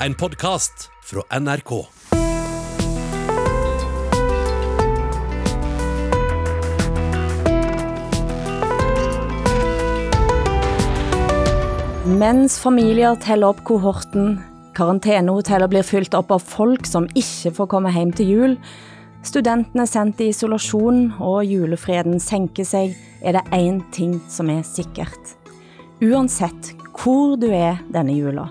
en podkast fra NRK. Mens familier teller opp kohorten, karantenehoteller blir fylt opp av folk som ikke får komme hjem til jul, studentene sendt i isolasjon og julefreden senker seg, er det én ting som er sikkert. Uansett hvor du er denne jula,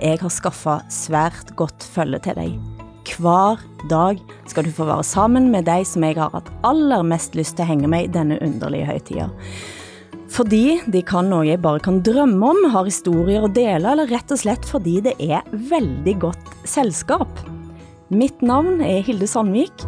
jeg har skaffa svært godt følge til deg. Hver dag skal du få være sammen med de som jeg har hatt aller mest lyst til å henge med i denne underlige høytida. Fordi de kan noe jeg bare kan drømme om, har historier å dele, eller rett og slett fordi det er veldig godt selskap. Mitt navn er Hilde Sandvik,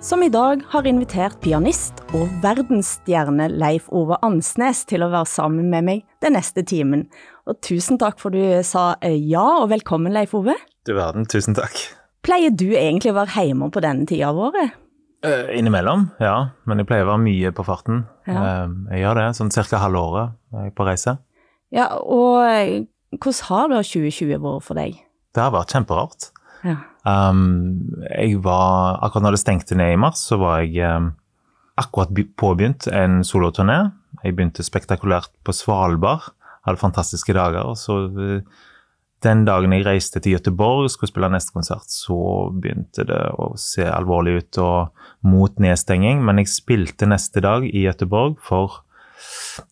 som i dag har invitert pianist og verdensstjerne Leif Ove Ansnes til å være sammen med meg den neste timen. Og tusen takk for du sa eh, ja, og velkommen Leif Ove. Du verden, tusen takk. Pleier du egentlig å være hjemme på denne tida av året? Uh, innimellom, ja. Men jeg pleier å være mye på farten. Ja. Uh, jeg gjør det, sånn ca. halve året er jeg på reise. Ja, og hvordan har da 2020 vært for deg? Det har vært kjemperart. Ja. Um, jeg var, akkurat når det stengte ned i mars, så var jeg um, akkurat påbegynt en soloturné. Jeg begynte spektakulært på Svalbard, hadde fantastiske dager. og så uh, den dagen jeg reiste til Gøteborg og skulle spille neste konsert, så begynte det å se alvorlig ut og mot nedstenging. Men jeg spilte neste dag i Gøteborg for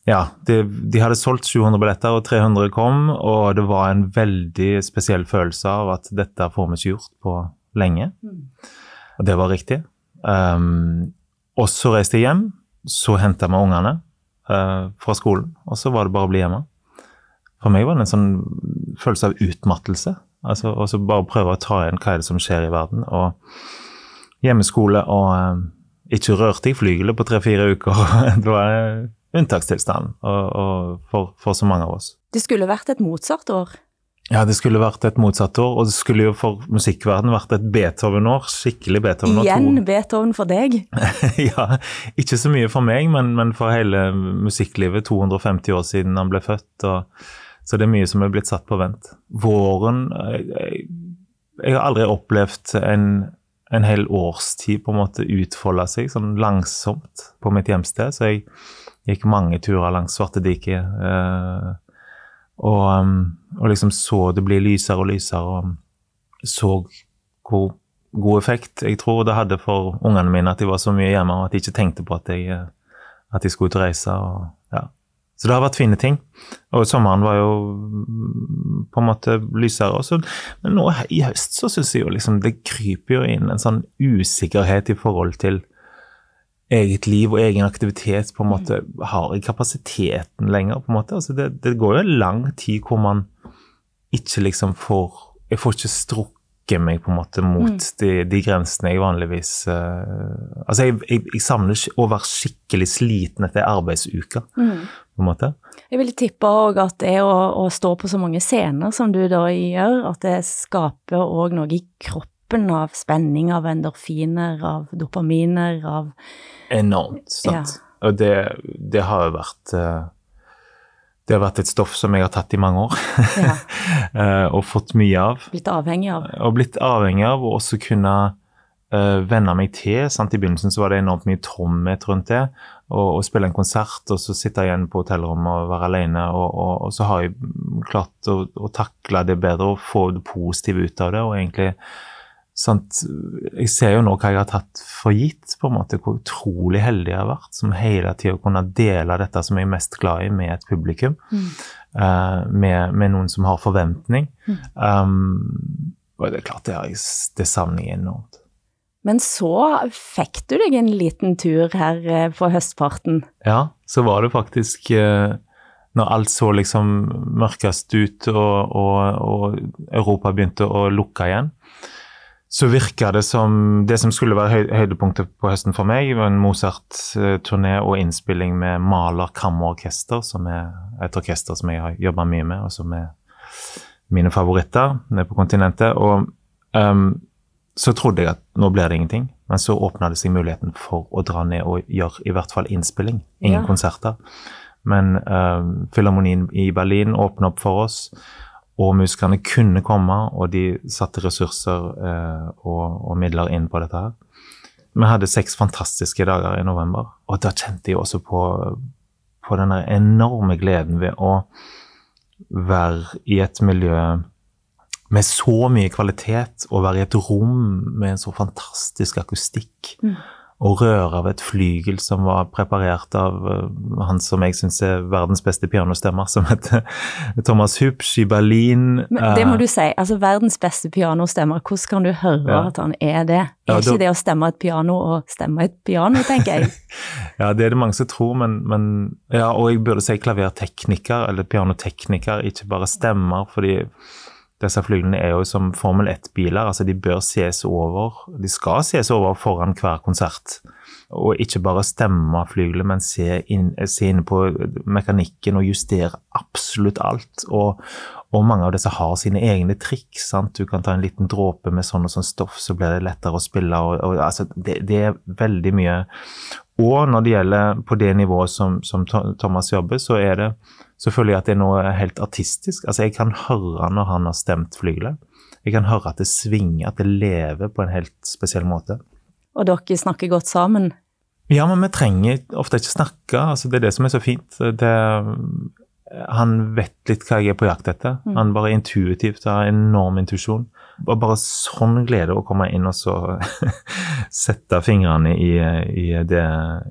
ja, de, de hadde solgt 700 billetter, og 300 kom, og det var en veldig spesiell følelse av at dette får vi ikke gjort på lenge. Og det var riktig. Um, og så reiste jeg hjem, så henta vi ungene uh, fra skolen, og så var det bare å bli hjemme. For meg var det en sånn følelse av utmattelse. Altså, og så bare prøve å ta igjen hva er det som skjer i verden. Og hjemmeskole og uh, ikke rørte jeg flygelet på tre-fire uker. det var unntakstilstand og, og for, for så mange av oss. Det skulle vært et Mozart-år. Ja, det skulle vært et motsatt år, og det skulle jo for musikkverdenen vært et Beethoven-år. Skikkelig Beethoven-år. Igjen Beethoven for deg. ja, ikke så mye for meg, men, men for hele musikklivet. 250 år siden han ble født. Og, så det er mye som er blitt satt på vent. Våren Jeg, jeg, jeg har aldri opplevd en, en hel årstid på en måte utfolde seg sånn langsomt på mitt hjemsted. Så jeg gikk mange turer langs Svartediket. Eh, og, um, og liksom så det bli lysere og lysere, og så hvor god effekt jeg tror det hadde for ungene mine at de var så mye hjemme, og at de ikke tenkte på at jeg, eh, at de skulle ut og reise. Og, ja. Så det har vært fine ting. Og sommeren var jo mm, på en måte lysere. Også. Men nå i høst så syns jeg jo liksom det kryper jo inn en sånn usikkerhet i forhold til eget liv og egen aktivitet. på en måte, Har i kapasiteten lenger? på en måte, altså det, det går jo en lang tid hvor man ikke liksom får Jeg får ikke strukket meg på en måte mot de, de grensene jeg vanligvis uh, Altså, jeg, jeg, jeg samler å være skikkelig sliten etter arbeidsuka, mm. på en måte. Jeg vil tippe òg at det å, å stå på så mange scener som du da gjør, at det skaper òg noe i kroppen av spenning, av endorfiner, av dopaminer, av Enormt. sant? Og det, det har jo vært eh, Det har vært et stoff som jeg har tatt i mange år, Ja, eh, og fått mye av. blitt avhengig av. Og blitt avhengig av å også kunne uh, venne meg til. sant? I begynnelsen så var det enormt mye tomhet rundt det. Å spille en konsert, og så sitte igjen på hotellrommet og være alene. Og, og, og så har jeg klart å, å takle det bedre og få det positive ut av det. og egentlig sant? Jeg ser jo nå hva jeg har tatt for gitt, på en måte, hvor utrolig heldig jeg har vært som hele tida kunne dele dette som jeg er mest glad i, med et publikum. eh, med, med noen som har forventning. Um, og det er klart, det, jeg, det savner jeg enormt. Men så fikk du deg en liten tur her eh, på høstparten. Ja, så var det faktisk uh, Når alt så liksom mørkest ut og, og, og Europa begynte å lukke igjen, så virka det som Det som skulle være høy, høydepunktet på høsten for meg, var en Mozart-turné og innspilling med Maler Kammerorkester, som er et orkester som jeg har jobba mye med, og som er mine favoritter nede på kontinentet. Og um, så trodde jeg at nå blir det ingenting, men så åpna det seg muligheten for å dra ned og gjøre i hvert fall innspilling. Ingen Ja. konserter. Men um, Filharmonien i Berlin åpna opp for oss. Og musikerne kunne komme, og de satte ressurser eh, og, og, midler inn på dette her. Vi hadde seks fantastiske dager i november, og da kjente jeg også på, på den enorme gleden ved å være i et miljø med så mye kvalitet, og være i et rom med en så fantastisk akustikk. Mm og røre av et flygel som var preparert av uh, han som jeg syns er verdens beste pianostemmer, som heter Thomas Hupsch i Berlin. Men det må eh, du si. altså Verdens beste pianostemmer, hvordan kan du høre ja. at han er det? Er ja, ikke det å stemme et piano og stemme et piano, tenker jeg. ja, det er det mange som tror, men, men ja, Og jeg burde si klavertekniker, eller pianotekniker, ikke bare stemmer, fordi disse flyglene er jo som Formel 1-biler. altså De bør ses over. De skal ses over foran hver konsert. Og ikke bare stemme flygelet, men se inn, se inn, på mekanikken og justere absolutt alt. Og, og, mange av disse har sine egne triks. sant? Du kan ta en liten dråpe med sånn og sånn stoff, så blir det lettere å spille. og, og altså, det, det, er veldig mye. Og når det gjelder på det nivået som, som Thomas jobber, så er det så føler jeg at det er noe helt artistisk. Altså, jeg kan høre når han har stemt flygelet. Jeg kan høre at det svinger, at det lever på en helt spesiell måte. Og dere snakker godt sammen? Ja, men vi trenger ofte ikke snakke. Altså, det er det som er så fint. Det, han vet litt hva jeg er på jakt etter. Mm. Han bare intuitivt har enorm intuisjon. Og bare sånn glede å komme inn og så sette fingrene i, i, det,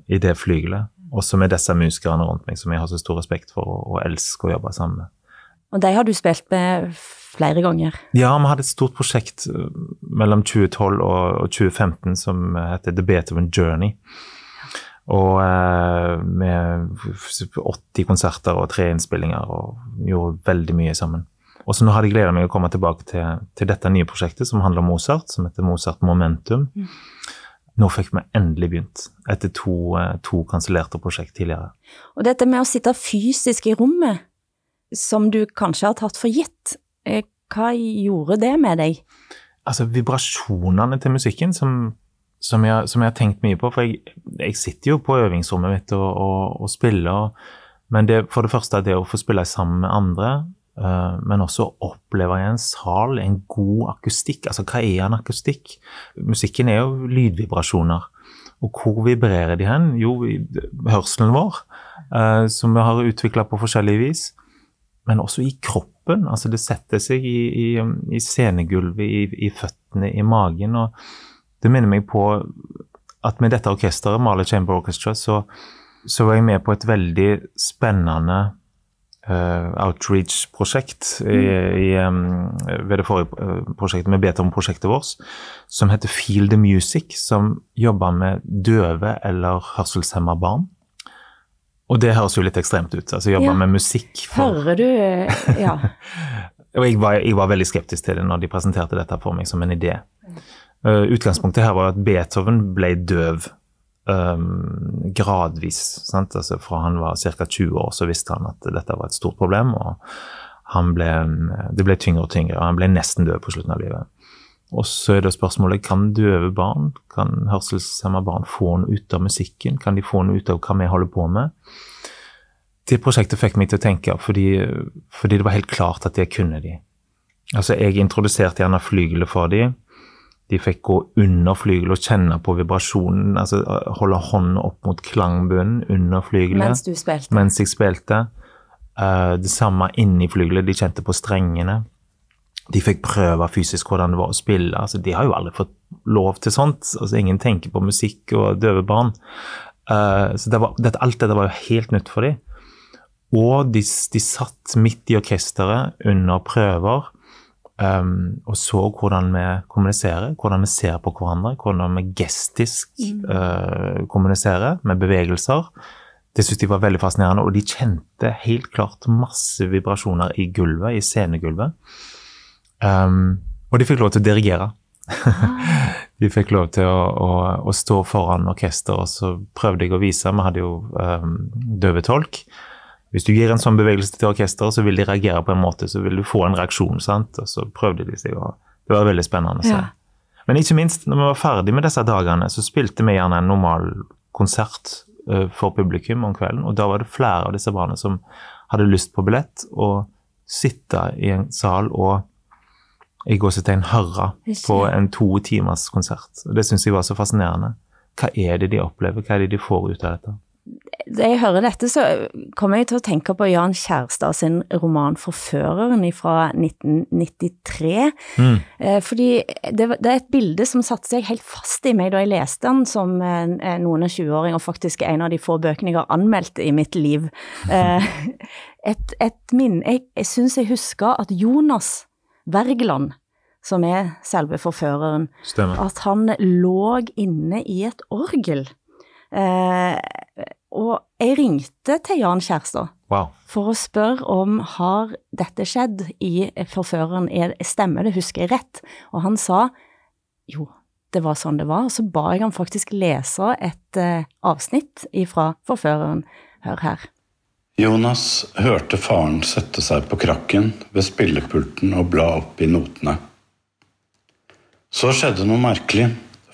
i det flygelet. Også med disse musikerne rundt meg som jeg har så stor respekt for og, og elsker å jobbe sammen med. Og de har du spilt med flere ganger? Ja, vi hadde et stort prosjekt uh, mellom 2012 og 2015 som heter The Beethoven Journey. Og eh, med 80 konserter og tre innspillinger, og gjorde veldig mye sammen. Og så nå hadde jeg gleda meg å komme tilbake til, til, dette nye prosjektet som handler om Mozart, som heter Mozart Momentum. Mm. Nå fikk vi endelig begynt, etter to, eh, to kansellerte prosjekt tidligere. Og dette med å sitte fysisk i rommet, som du kanskje har tatt for gitt, eh, hva gjorde det med deg? Altså, vibrasjonene til musikken som, som, jeg, som jeg, har tenkt mye på. For jeg, jeg sitter jo på øvingsrommet mitt og, og, og spiller, men det, for det første det å få spille sammen med andre, men også oppleve i en sal en god akustikk. Altså, hva er en akustikk? Musikken er jo lydvibrasjoner. Og hvor vibrerer de hen? Jo, hørselen vår, eh, som vi har utvikla på forskjellig vis. Men også i kroppen. Altså, det setter seg i, i, i scenegulvet, i, i, føttene, i magen. Og det minner meg på at med dette orkesteret, Marley Chamber Orchestra, så, så var jeg med på et veldig spennende outreach-prosjekt um, ved det forrige eh, prosjektet, med Beethoven-prosjektet vårt, som heter Feel the Music, som jobber med døve eller hørselshemma barn. Og det høres jo litt ekstremt ut. altså Jobber ja. med musikk. For... Hører du eh, Ja. og jeg var, jeg var, veldig skeptisk til det når de presenterte dette for meg som en idé. Uh, utgangspunktet her var at Beethoven ble døv um, gradvis. Sant? Altså Fra han var ca. 20 år, så visste han at dette var et stort problem. og ble, Det ble tyngre og tyngre, og han ble nesten død på slutten av livet. Og så er det spørsmålet kan døve barn, kan hørselshemma barn få noe ut av musikken? Kan de få noe ut av hva vi holder på med? Det prosjektet fikk meg til å tenke, fordi, fordi det var helt klart at det kunne de. Altså, Jeg introduserte gjerne flygelet for dem de fikk gå under flygelet og kjenne på vibrasjonen, altså holde hånden opp mot klangbunnen under flygelet. Mens du spilte? Mens jeg spilte. Uh, det samme inni flygelet, de kjente på strengene. De fikk prøve fysisk hvordan det var å spille. altså De har jo aldri fått lov til sånt. altså Ingen tenker på musikk og døve barn. Uh, så det var, det, alt dette var jo helt nytt for dem. Og de, de satt midt i orkesteret under prøver Um, og så hvordan vi kommuniserer, hvordan vi ser på hverandre, hvordan vi gestisk uh, kommuniserer med bevegelser. Det syntes de var veldig fascinerende, og de kjente helt klart masse vibrasjoner i gulvet, i scenegulvet. Um, og de fikk lov til å dirigere. Ah. de fikk lov til å, å, å, stå foran orkester, og så prøvde jeg å vise. Vi hadde jo um, døvetolk. Hvis du gir en sånn bevegelse til orkesteret, så vil de reagere på en måte, så vil du få en reaksjon. sant? Og så prøvde de seg, og det var veldig spennende å se. Ja. Men ikke minst, når vi var ferdig med disse dagene, så spilte vi gjerne en normal konsert uh, for publikum om kvelden, og da var det flere av disse barna som hadde lyst på billett, og sitte i en sal og i gåsetegn høre på en to timers konsert. Og Det syns jeg var så fascinerende. Hva er det de opplever, hva er det de får ut av dette? Da jeg hører dette, så kommer jeg til å tenke på Jan Kjærstad sin roman 'Forføreren' fra 1993. Mm. Eh, Fordi det, det er et bilde som satte seg helt fast i meg da jeg leste den som eh, noen og 20-åring, og faktisk en av de få bøkene jeg har anmeldt i mitt liv. Eh, Et, et minne Jeg, jeg syns jeg husker at Jonas Wergeland, som er selve forføreren, Stemmer. at han lå inne i et orgel. Eh, og jeg ringte til Jan Kjærstad Wow. for å spørre om har dette skjedd i Forføreren, er, stemmer det, husker jeg rett? Og han sa jo, det var sånn det var, og så ba jeg han faktisk lese et eh, avsnitt ifra Forføreren. Hør her. Jonas hørte faren sette seg på krakken ved spillepulten og bla opp i notene. Så skjedde noe merkelig.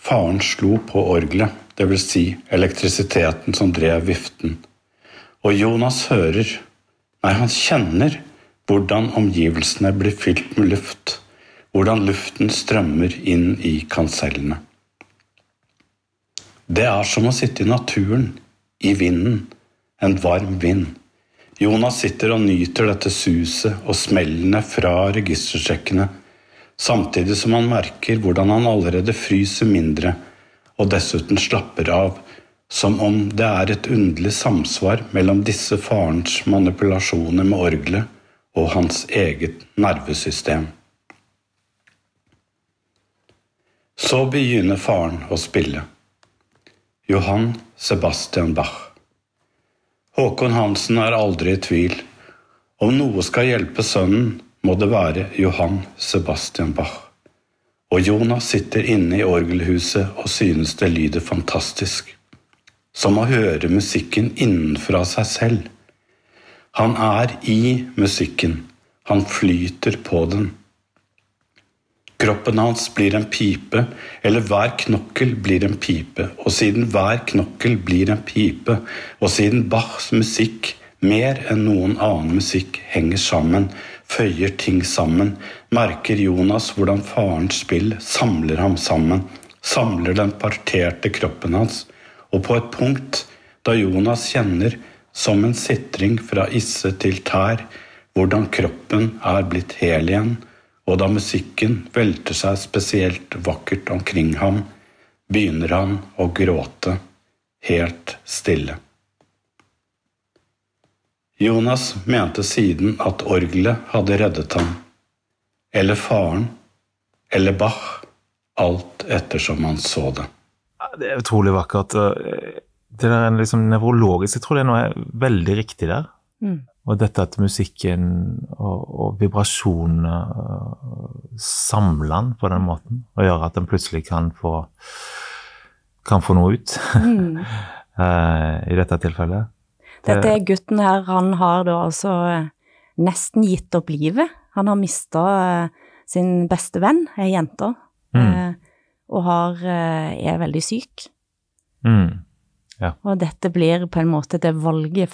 Faren slo på orgelet, dvs. Si elektrisiteten som drev viften. Og Jonas hører, nei, han kjenner, hvordan omgivelsene blir fylt med luft, hvordan luften strømmer inn i kansellene. Det er som å sitte i naturen, i vinden, en varm vind. Jonas sitter og nyter dette suset og smellene fra registersjekkene, samtidig som han merker hvordan han allerede fryser mindre, og dessuten slapper av, som om det er et underlig samsvar mellom disse farens manipulasjoner med orgelet og hans eget nervesystem. Så begynner faren å spille. Johan Sebastian Bach. Håkon Hansen er aldri i tvil. Om noe skal hjelpe sønnen, må det være Johan Sebastian Bach. Og Jonas sitter inne i orgelhuset og synes det lyder fantastisk. Som å høre musikken innenfra seg selv. Han er i musikken. Han flyter på den. Kroppen hans blir en pipe, eller hver knokkel blir en pipe, og siden hver knokkel blir en pipe, og siden Bachs musikk mer enn noen annen musikk henger sammen, føyer ting sammen, merker Jonas hvordan farens spill samler ham sammen, samler den parterte kroppen hans, og på et punkt da Jonas kjenner, som en sitring fra isse til tær, hvordan kroppen er blitt hel igjen, og da musikken velter seg spesielt vakkert omkring ham, begynner han å gråte, helt stille. Jonas mente siden at orgelet hadde reddet ham, eller faren, eller Bach, alt ettersom han så det. Det er utrolig vakkert. eh, Det der er liksom nevrologisk, jeg tror det er noe veldig riktig der. Mm. Og dette at musikken og, og vibrasjonene øh, samler den på den måten, og gjør at den plutselig kan få, kan få noe ut, Mm. eh, i dette tilfellet. Dette er gutten her, han har da altså eh, nesten gitt opp livet. Han har mista sin beste venn, ei jente, Mm. eh, og har, eh, er veldig syk. Mm. Og dette blir på en måte det valget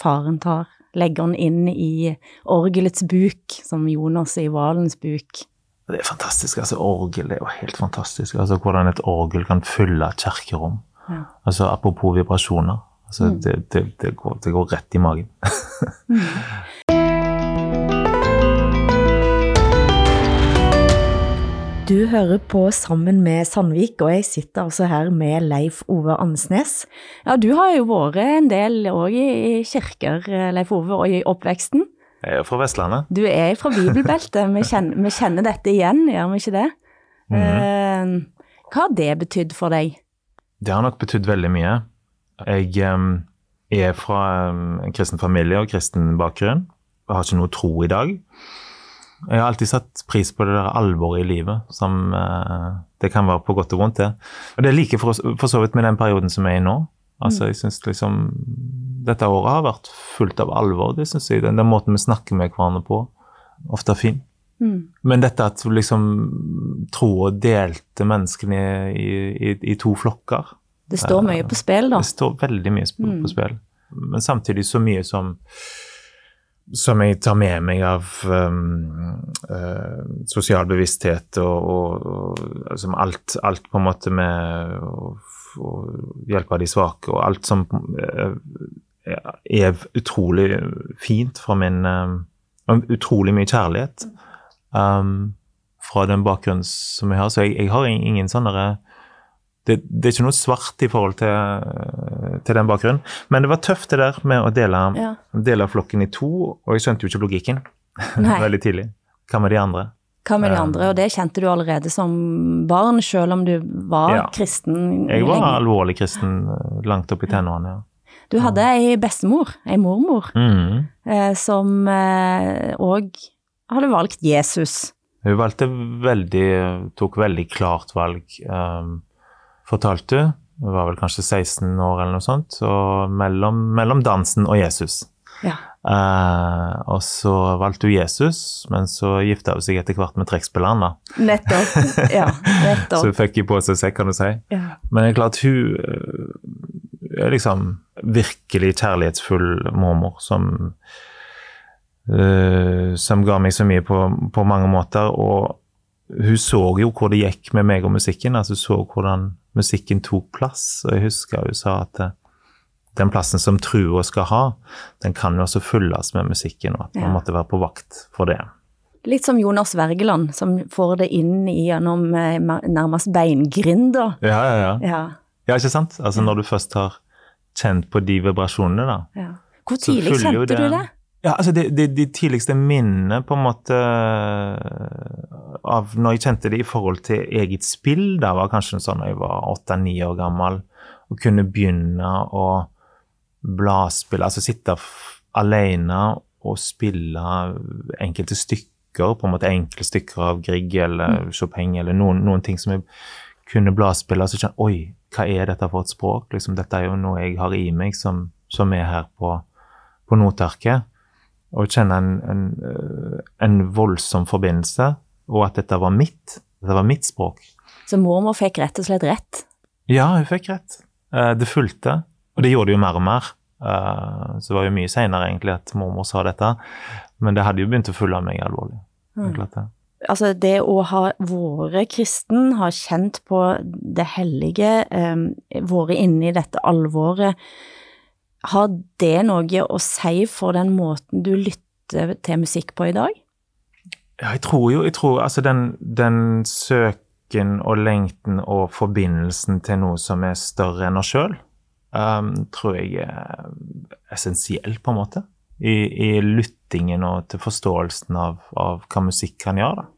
faren tar. Legger han inn i orgelets buk, som Jonas i Valens buk. Det er fantastisk. altså Orgel det er jo helt fantastisk. altså Hvordan et orgel kan fylle et kirkerom. Ja. altså Apropos vibrasjoner. Altså Mm. det, det, det, går, det går rett i magen. Du hører på Sammen med Sandvik, og jeg sitter altså her med Leif Ove Ansnes. Ja, du har jo vært en del òg i kirker, Leif Ove, og i oppveksten. Jeg er fra Vestlandet. Du er fra bibelbeltet, vi kjenner, vi kjenner dette igjen, gjør vi ikke det? Eh, hva har det betydd for deg? Det har nok betydd veldig mye. Jeg um, er fra um, en kristen familie og kristen bakgrunn. Jeg har ikke noe tro i dag. Jeg har alltid satt pris på det der alvoret i livet, som uh, det kan være på godt og vondt, det. Og det er like for, for så vidt med den perioden som er i nå. Altså, jeg synes liksom Dette året har vært fullt av alvor, det synes jeg. Den, den måten vi snakker med hverandre på, ofte er fin. Mm. Men dette at liksom troa delte menneskene i, i, i to flokker Det står mye på spill, da. det står veldig mye på, Mm. på spill. Men samtidig så mye som som jeg tar med meg av um, uh, sosial bevissthet og, og, og altså alt, alt, på en måte med å, å hjelpe de svake, og alt som uh, er utrolig fint fra min um, Utrolig mye kjærlighet um, fra den bakgrunnen som jeg har. Så jeg, jeg har ingen sånne det, det, er ikke noe svart i forhold til, til, den bakgrunnen. Men det var tøft det der med å dele, ja. dele flokken i to, og jeg skjønte jo ikke logikken veldig tidlig. Hva med de andre? Hva med de um, andre, og det kjente du allerede som barn, selv om du var ja. kristen? Jeg var lenge. alvorlig kristen eh, langt opp i tenårene, ja. Du hadde ei bestemor, ei mormor, mm. eh, som òg eh, hadde valgt Jesus. Hun valgte veldig, tok veldig klart valg. Um, fortalte hun. Var vel kanskje 16 år eller noe sånt. Og mellom, mellom dansen og Jesus. Ja. Uh, og så valgte hun Jesus, men så gifta hun seg etter hvert med trekkspilleren, da. Nettopp. Ja, nettopp. så hun fikk jo på seg sekk, kan du si. Ja. Men det er klart, hun eh, er liksom virkelig kjærlighetsfull mormor som uh, Som ga meg så mye på, på mange måter. Og hun så jo hvor det gikk med meg og musikken. altså Hun så hvordan musikken tok plass. Og jeg husker hun sa at eh, den plassen som trua skal ha, den kan jo også fylles med musikken, og at man måtte være på vakt for det. Litt som Jonas Wergeland, som får det inn gjennom eh, nærmest beingrinder. Ja, ja, ja, ja. Ja, ikke sant? Altså når du først har kjent på de vibrasjonene, da. Ja. Hvor tidlig kjente det, du det? Ja, altså de, de, de, tidligste minnene på en måte av når jeg kjente det i forhold til eget spill, da var kanskje sånn da jeg var åtte-ni år gammel, og kunne begynne å bladspille, altså sitte alene og spille enkelte stykker, på en måte enkle stykker av Grieg eller mm. Chopin eller noen, noen ting som jeg kunne bladspille, og så kjenne Oi, hva er dette for et språk? Liksom, dette er jo noe jeg har i meg, som, som er her på, på notearket og kjenne en, en, eh, en, voldsom forbindelse, og at dette var mitt. Dette var mitt språk. Så mormor fikk rett og slett rett? Ja, hun fikk rett. Eh, det fulgte, og det gjorde det jo mer og mer. Eh, så det var jo mye seinere egentlig at mormor sa dette, men det hadde jo begynt å følge meg alvorlig. Mm. Altså det å ha vært kristen, ha kjent på det hellige, vært inne i dette alvoret, har det noe å si for den måten du lytter til musikk på i dag? Ja, jeg tror jo jeg tror, Altså, den, den søken og lengten og forbindelsen til noe som er større enn oss sjøl, um, tror jeg er essensiell, på en måte. I, i lyttingen og til forståelsen av, av hva musikk kan gjøre. da.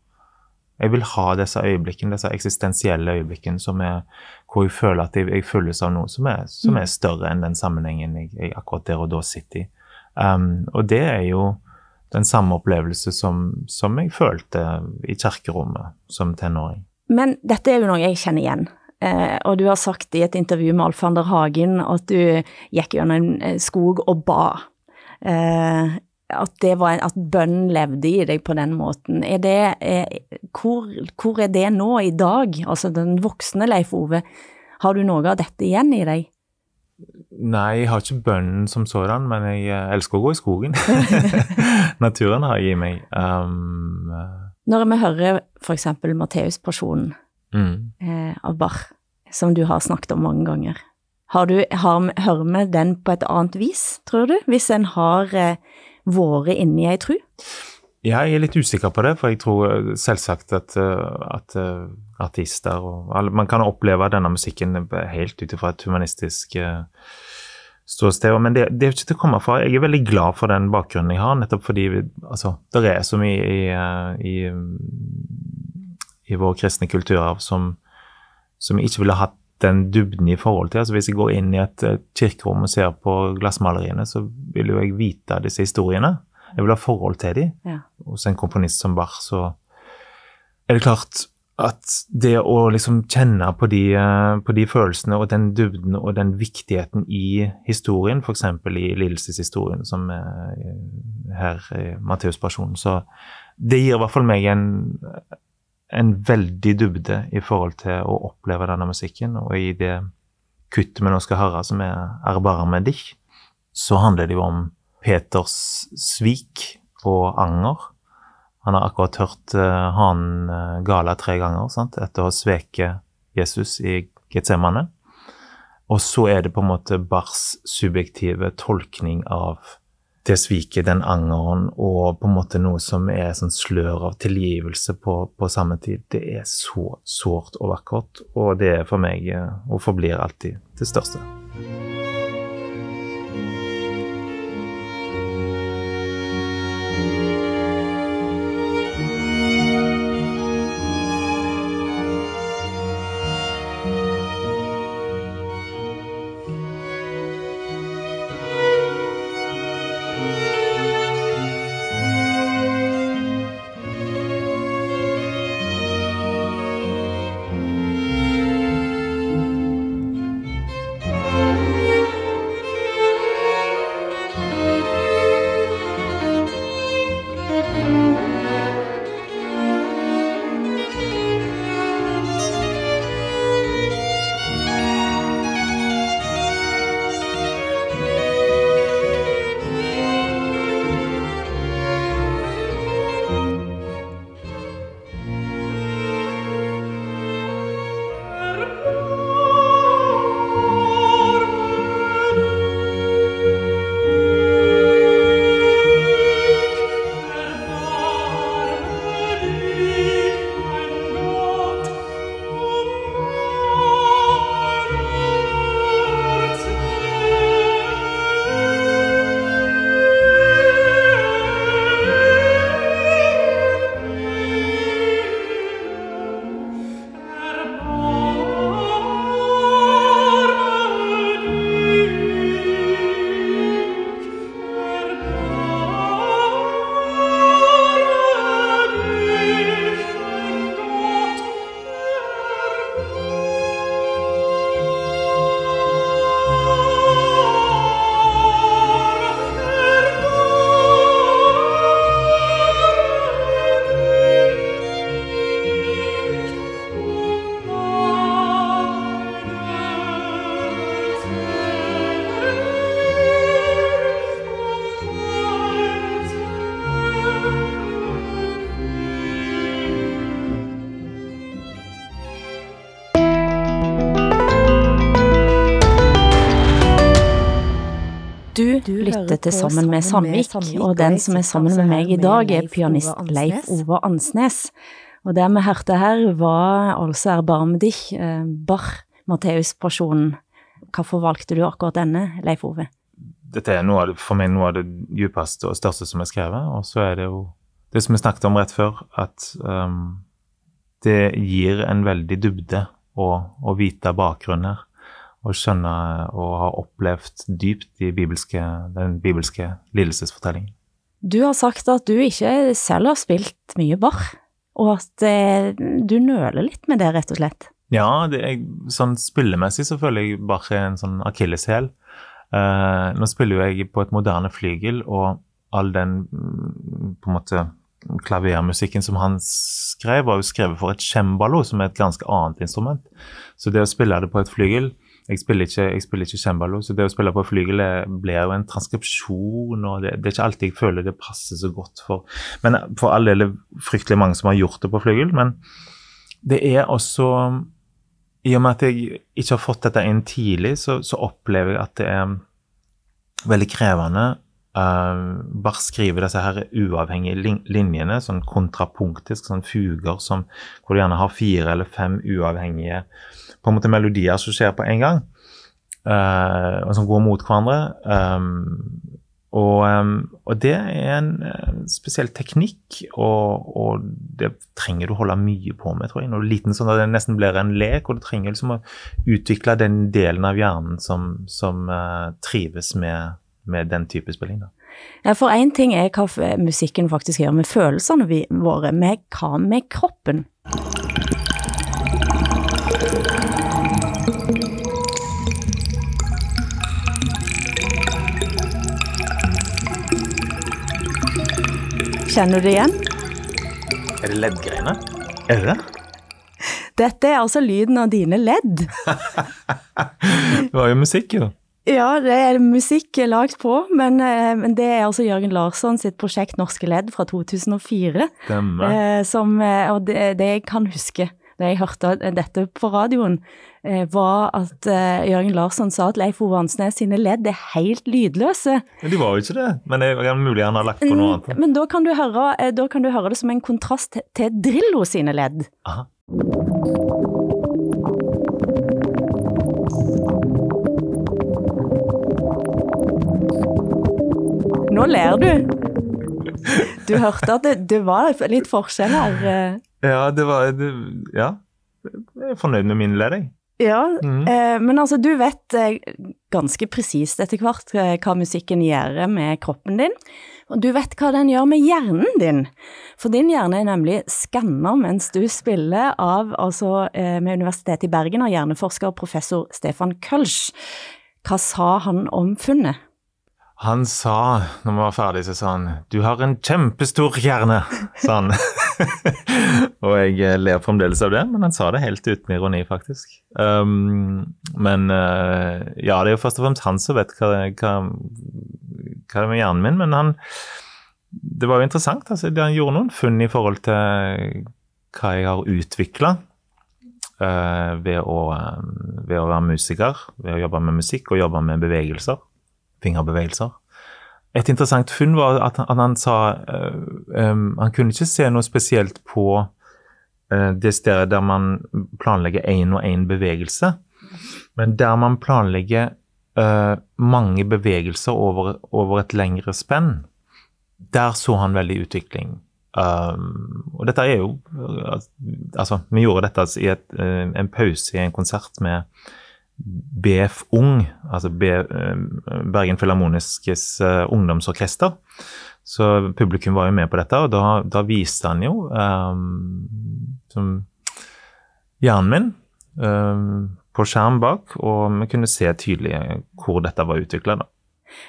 Jeg vil ha disse øyeblikkene, disse eksistensielle øyeblikkene som er, hvor jeg føler at jeg, jeg følges av noe som er, som er, større enn den sammenhengen jeg, jeg, akkurat der og da sitter i. Um, og det er jo den samme opplevelse som, som jeg følte i kirkerommet som tenåring. Men dette er jo noe jeg kjenner igjen. Eh, og du har sagt i et intervju med Alf Ander Hagen at du gikk gjennom en skog og ba. Eh, at, det var, at bønnen levde i deg på den måten. Er det, er, hvor, hvor, er det nå i dag, altså den voksne Leif Ove? Har du noe av dette igjen i deg? Nei, jeg har ikke bønnen som sådan, men jeg eh, elsker å gå i skogen. Naturen har jeg i meg. Um. Når vi hører f.eks. Matteuspasjonen mm. eh, av Bach, som du har snakket om mange ganger, har du, har, hører vi den på et annet vis, tror du? Hvis en har eh, vært inni ei tru? Jeg er litt usikker på det, for jeg tror eh, selvsagt at, eh, at eh, artister og alle, Man kan oppleve denne musikken helt ut ifra et humanistisk ståsted. Men det, det, er ikke til å komme fra. Jeg er veldig glad for den bakgrunnen jeg har, nettopp fordi altså, det er så mye i, i, i vår kristne kulturarv som, som ikke ville hatt den dybden i forhold til. Altså Hvis jeg går inn i et kirkerom og ser på glassmaleriene, så vil jo jeg vite disse historiene. Jeg vil ha forhold til dem. Ja. Hos en komponist som Bach, så er det klart at det å liksom kjenne på de, på de følelsene og den dybden og den viktigheten i historien, f.eks. i lidelseshistorien, som er her i Matteus-personen, så det gir i hvert fall meg en en veldig dybde i forhold til å oppleve denne musikken. Og i det kuttet vi nå skal høre, som er 'Erbarme dich', så handler det jo om Peters svik og anger. Han har akkurat hørt uh, hanen uh, gale tre ganger sant? etter å ha sveket Jesus i Getsemane. Og så er det på en måte Bars subjektive tolkning av det sviket, den angeren, og på en måte noe som er sånn slør av tilgivelse på, på samme tid. Det er så sårt og vakkert, og det er for meg, eh, og forblir alltid, det største. Lytter til Sammen med Sandvik, og den som er sammen med meg i dag, er pianist Leif Ove Ansnes. Og det vi hørte her, var altså Erbarm dich, eh, Bach, Matteus-personen. Hvorfor valgte du akkurat denne, Leif Ove? Dette er noe det, for meg noe av det djupeste og største som er skrevet. Og så er det jo det som vi snakket om rett før, at um, det gir en veldig dybde å, å vite bakgrunnen her å skjønne og ha opplevd dypt de bibelske, den bibelske lidelsesfortellingen. Du har sagt at du ikke selv har spilt mye bar, og at eh, du nøler litt med det, rett og slett. Ja, det er, sånn spillemessig så føler jeg bar er en sånn akilleshæl. Uh, nå spiller jo jeg på et moderne flygel, og all den mm, på en måte klavermusikken som han skrev, var jo skrevet for et cembalo, som er et ganske annet instrument. Så det å spille det på et flygel jeg spiller ikke, jeg spiller ikke cembalo, så det å spille på flygel blir jo en transkripsjon, og det, det, er ikke alltid jeg føler det passer så godt for Men for all del er fryktelig mange som har gjort det på flygel, men det er også I og med at jeg ikke har fått dette inn tidlig, så, så opplever jeg at det er veldig krevende. Uh, bare skrive disse her uavhengige linjene, sånn kontrapunktisk, sånn fuger som, hvor du gjerne har fire eller fem uavhengige på en måte melodier som skjer på en gang, uh, og som går mot hverandre. Um, og, um, og, det er en, en spesiell teknikk, og, og, det trenger du holde mye på med, tror jeg. Når du er liten, sånn at det nesten blir en lek, og du trenger liksom å utvikle den delen av hjernen som, som uh, trives med, med, den type spilling. da. Ja, for én ting er hva musikken faktisk gjør med følelsene våre, med hva med kroppen? Kjenner du det igjen? Er det leddgreiene? Er det det? Dette er altså lyden av dine ledd. det var jo musikk, jo. Ja, det er musikk lagt på, men, eh, men det er altså Jørgen Larsson sitt prosjekt Norske Ledd fra 2004. Stemmer. Eh, som, eh, og det, det jeg kan huske da jeg hørte dette på radioen, eh, var at eh, Jørgen Larsson sa at Leif Ove Ansnes sine ledd er helt lydløse. Men de var jo ikke det. Men det er mulig han har lagt på noe annet. Men da kan du høre, eh, kan du høre det som en kontrast til Drillo sine ledd. Aha. Nå ler du. Du hørte at det, det var litt forskjell her. Ja, det var det, Ja. Jeg er fornøyd med min jeg. Ja, mm. eh, men altså du vet eh, ganske presist etter hvert eh, hva musikken gjør med kroppen din, og du vet hva den gjør med hjernen din. For din hjerne er nemlig skanna mens du spiller av, altså eh, med Universitetet i Bergen av hjerneforsker og professor Stefan Kölsch. Hva sa han om funnet? Han sa, når vi var ferdig, så sa han 'Du har en kjempestor hjerne', sa han. og jeg eh, ler fremdeles av det, men han sa det helt uten ironi, faktisk. Um, men uh, ja, det er jo først og fremst han som vet hva, hva, hva det er med hjernen min, men han Det var jo interessant. altså, Han gjorde noen funn i forhold til hva jeg har utvikla ved, å, eh, ved å være musiker, ved å jobbe med musikk og jobbe med bevegelser fingerbevegelser. Et interessant funn var at han, at han sa uh, um, Han kunne ikke se noe spesielt på uh, det stedet der man planlegger én og én bevegelse, men der man planlegger uh, mange bevegelser over, over, et lengre spenn, der så han veldig utvikling. Um, og dette er jo Altså, vi gjorde dette i et, en pause i en konsert med BF Ung, altså Bergen Filharmoniskes ungdomsorkester. Så publikum var jo med på dette, og da, da viste han jo um, som hjernen min um, på skjerm bak, og vi kunne se tydelig hvor dette var utvikla.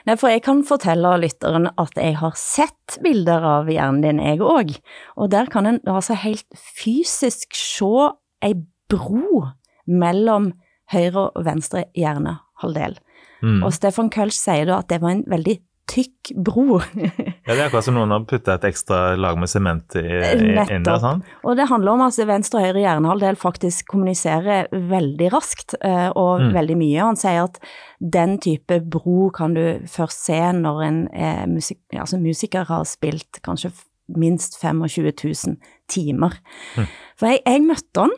Nei, for jeg kan fortelle lytteren at jeg har sett bilder av hjernen din, jeg òg. Og der kan en altså helt fysisk se ei bro mellom høyre og venstre hjernehalvdel. Mm. Og Stefan Kölsch sier da at det var en veldig tykk bro. ja, Det er akkurat som noen har putta et ekstra lag med sement inn der. sånn. Og det handler om at venstre og høyre hjernehalvdel faktisk kommuniserer veldig raskt uh, og mm. veldig mye. Han sier at den type bro kan du først se når en eh, musik altså musiker har spilt kanskje minst 25 000 timer. Mm. For jeg, jeg møtte han.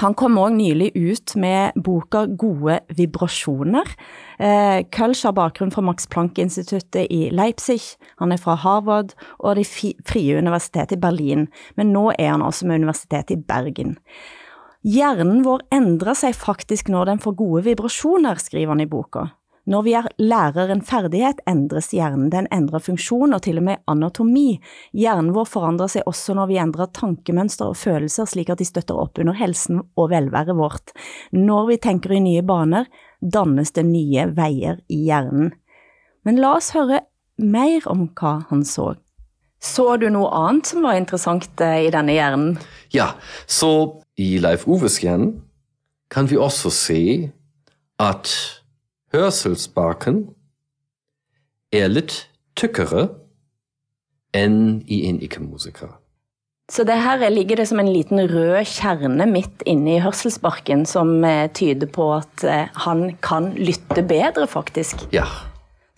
Han kom òg nylig ut med boka Gode vibrasjoner. Eh, Kölsch har bakgrunn fra Max Planck-instituttet i Leipzig, han er fra Harvard og Det frie universitetet i Berlin, men nå er han også med Universitetet i Bergen. Hjernen vår endrer seg faktisk når den får gode vibrasjoner, skriver han i boka. Når vi er lærer en ferdighet, endres hjernen. Den endrer funksjon og til og med anatomi. Hjernen vår forandrer seg også når vi endrer tankemønster og følelser slik at de støtter opp under helsen og velværet vårt. Når vi tenker i nye baner, dannes det nye veier i hjernen. Men la oss høre mer om hva han så. Så du noe annet som var interessant i denne hjernen? Ja, så i Leif Oves hjerne kan vi også se at hørselsbaken er litt tykkere enn i en ikke-musiker. Så det her ligger det som en liten rød kjerne midt inne i hørselsbarken som eh, tyder på at eh, han kan lytte bedre, faktisk. Ja.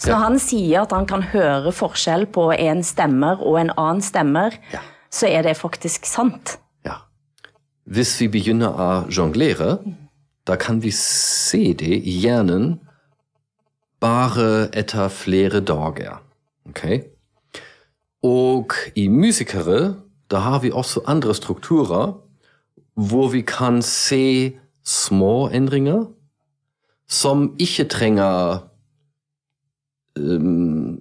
Så når han sier at han kan høre forskjell på en stemmer og en annen stemmer, Ja. så er det faktisk sant. ja. Hvis vi begynner å jonglere, da kan vi se det i hjernen bare etter flere dager. Ok? Og i musikere, da har vi også andre strukturer hvor vi kan se små endringer som ikke trenger um,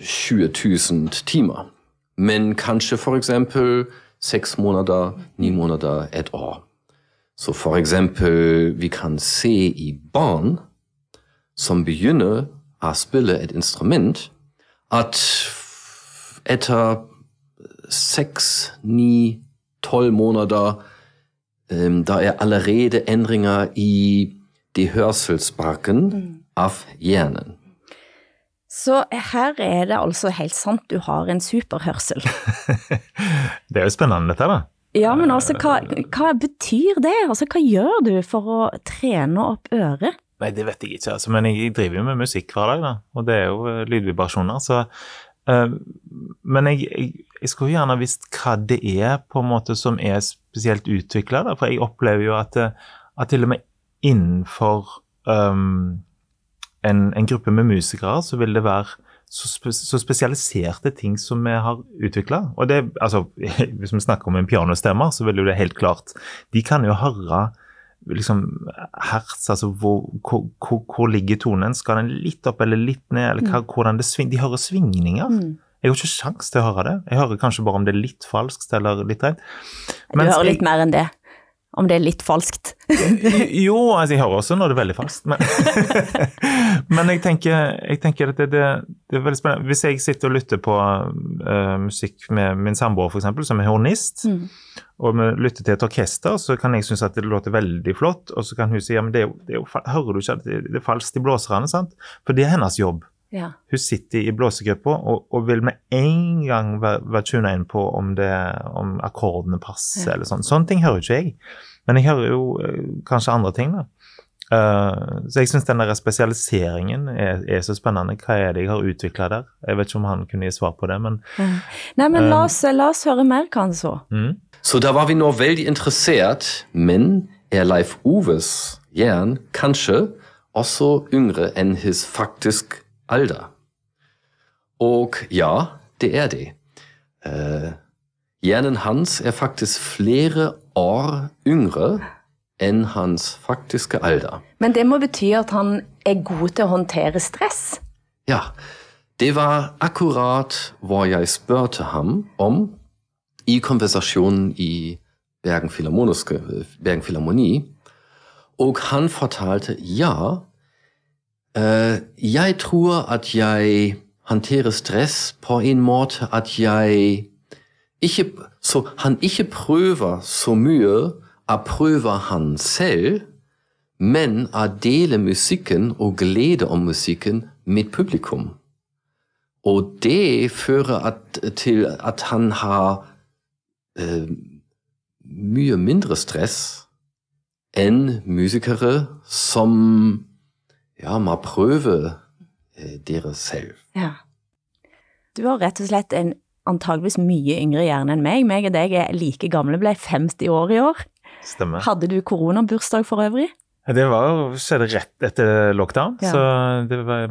20 000 timer, men kanskje eksempel seks måneder, ni måneder, et år. Så eksempel, vi kan se i barn som begynner å spille et instrument, at etter seks, ni, tolv måneder um, da er allerede endringer i de hørselsbarken av hjernen. Så her er det altså helt sant, du har en superhørsel. Det er jo spennende dette, da. Ja, men altså, hva, hva betyr det? Altså, hva gjør du for å trene opp øret? Nei, det vet jeg ikke, altså. Men jeg driver jo med musikk hver dag, da. Og det er jo eh, lydvibrasjoner, så eh, Men jeg, jeg, jeg skulle gjerne visst hva det er på en måte som er spesielt utvikla, for jeg opplever jo at, eh, at til og med innenfor um, en, en, gruppe med musikere så vil det være så, spe, så spesialiserte ting som vi har utvikla. Og altså, hvis vi snakker om en pianostemmer, så vil jo det helt klart De kan jo høre liksom hertz, altså hvor, hvor, hvor, ligger tonen? Skal den litt opp eller litt ned? eller hva, mm. hvordan det sving, De hører svingninger. Mm. Jeg har ikke sjans til å høre det. Jeg hører kanskje bare om det er litt falskt eller litt rett. Du hører litt mer enn det om det er litt falskt. jo, altså jeg hører også når det er veldig falskt, men, men jeg, tenker, jeg tenker, at det, det, det, er veldig spennende. Hvis jeg sitter og lytter på uh, musikk med min samboer f.eks., som er hornist, mm. Og vi lytter til et orkester, så kan jeg synes at det låter veldig flott, og så kan hun si ja, men det er jo, det er jo hører du ikke at det, er falskt i blåserne, sant? For det er hennes jobb. Ja. Hun sitter i blåsegruppa og, og, vil med en gang være, være tuna inn på om, det, om akkordene passer, ja. eller sånn. Sånne ting hører ikke jeg. Men jeg hører jo uh, kanskje andre ting, da. Uh, så jeg syns den der spesialiseringen er, er, så spennende. Hva er det jeg har utvikla der? Jeg vet ikke om han kunne gi svar på det, men Nei, men la oss, la oss høre mer, hva han så. Mm. Så da var vi nå veldig interessert, men er Leif Oves jern kanskje også yngre enn his faktisk alder. Og ja, det er det. Hjernen hans er faktisk flere år yngre enn hans faktiske alder. Men det må bety at han er god til å håndtere stress? Ja. Det var akkurat hva jeg spurte ham om i konversasjonen i Bergen, Bergen Philharmoni. Og han fortalte ja, Uh, jeg tror at jeg håndterer stress på en måte at jeg ikke Så han ikke prøver så mye å prøve han selv, men å dele musikken og glede om musikken med publikum. Og det fører at, til at han har uh, mye mindre stress enn musikere som ja, må prøve eh, dere selv. Ja. Du har rett og slett en antageligvis mye yngre hjerne enn meg. Meg og deg er like gamle, ble 50 år i år. Stemmer. Hadde du koronabursdag for øvrig? Det var, skjedde rett etter lockdown, ja. så det var,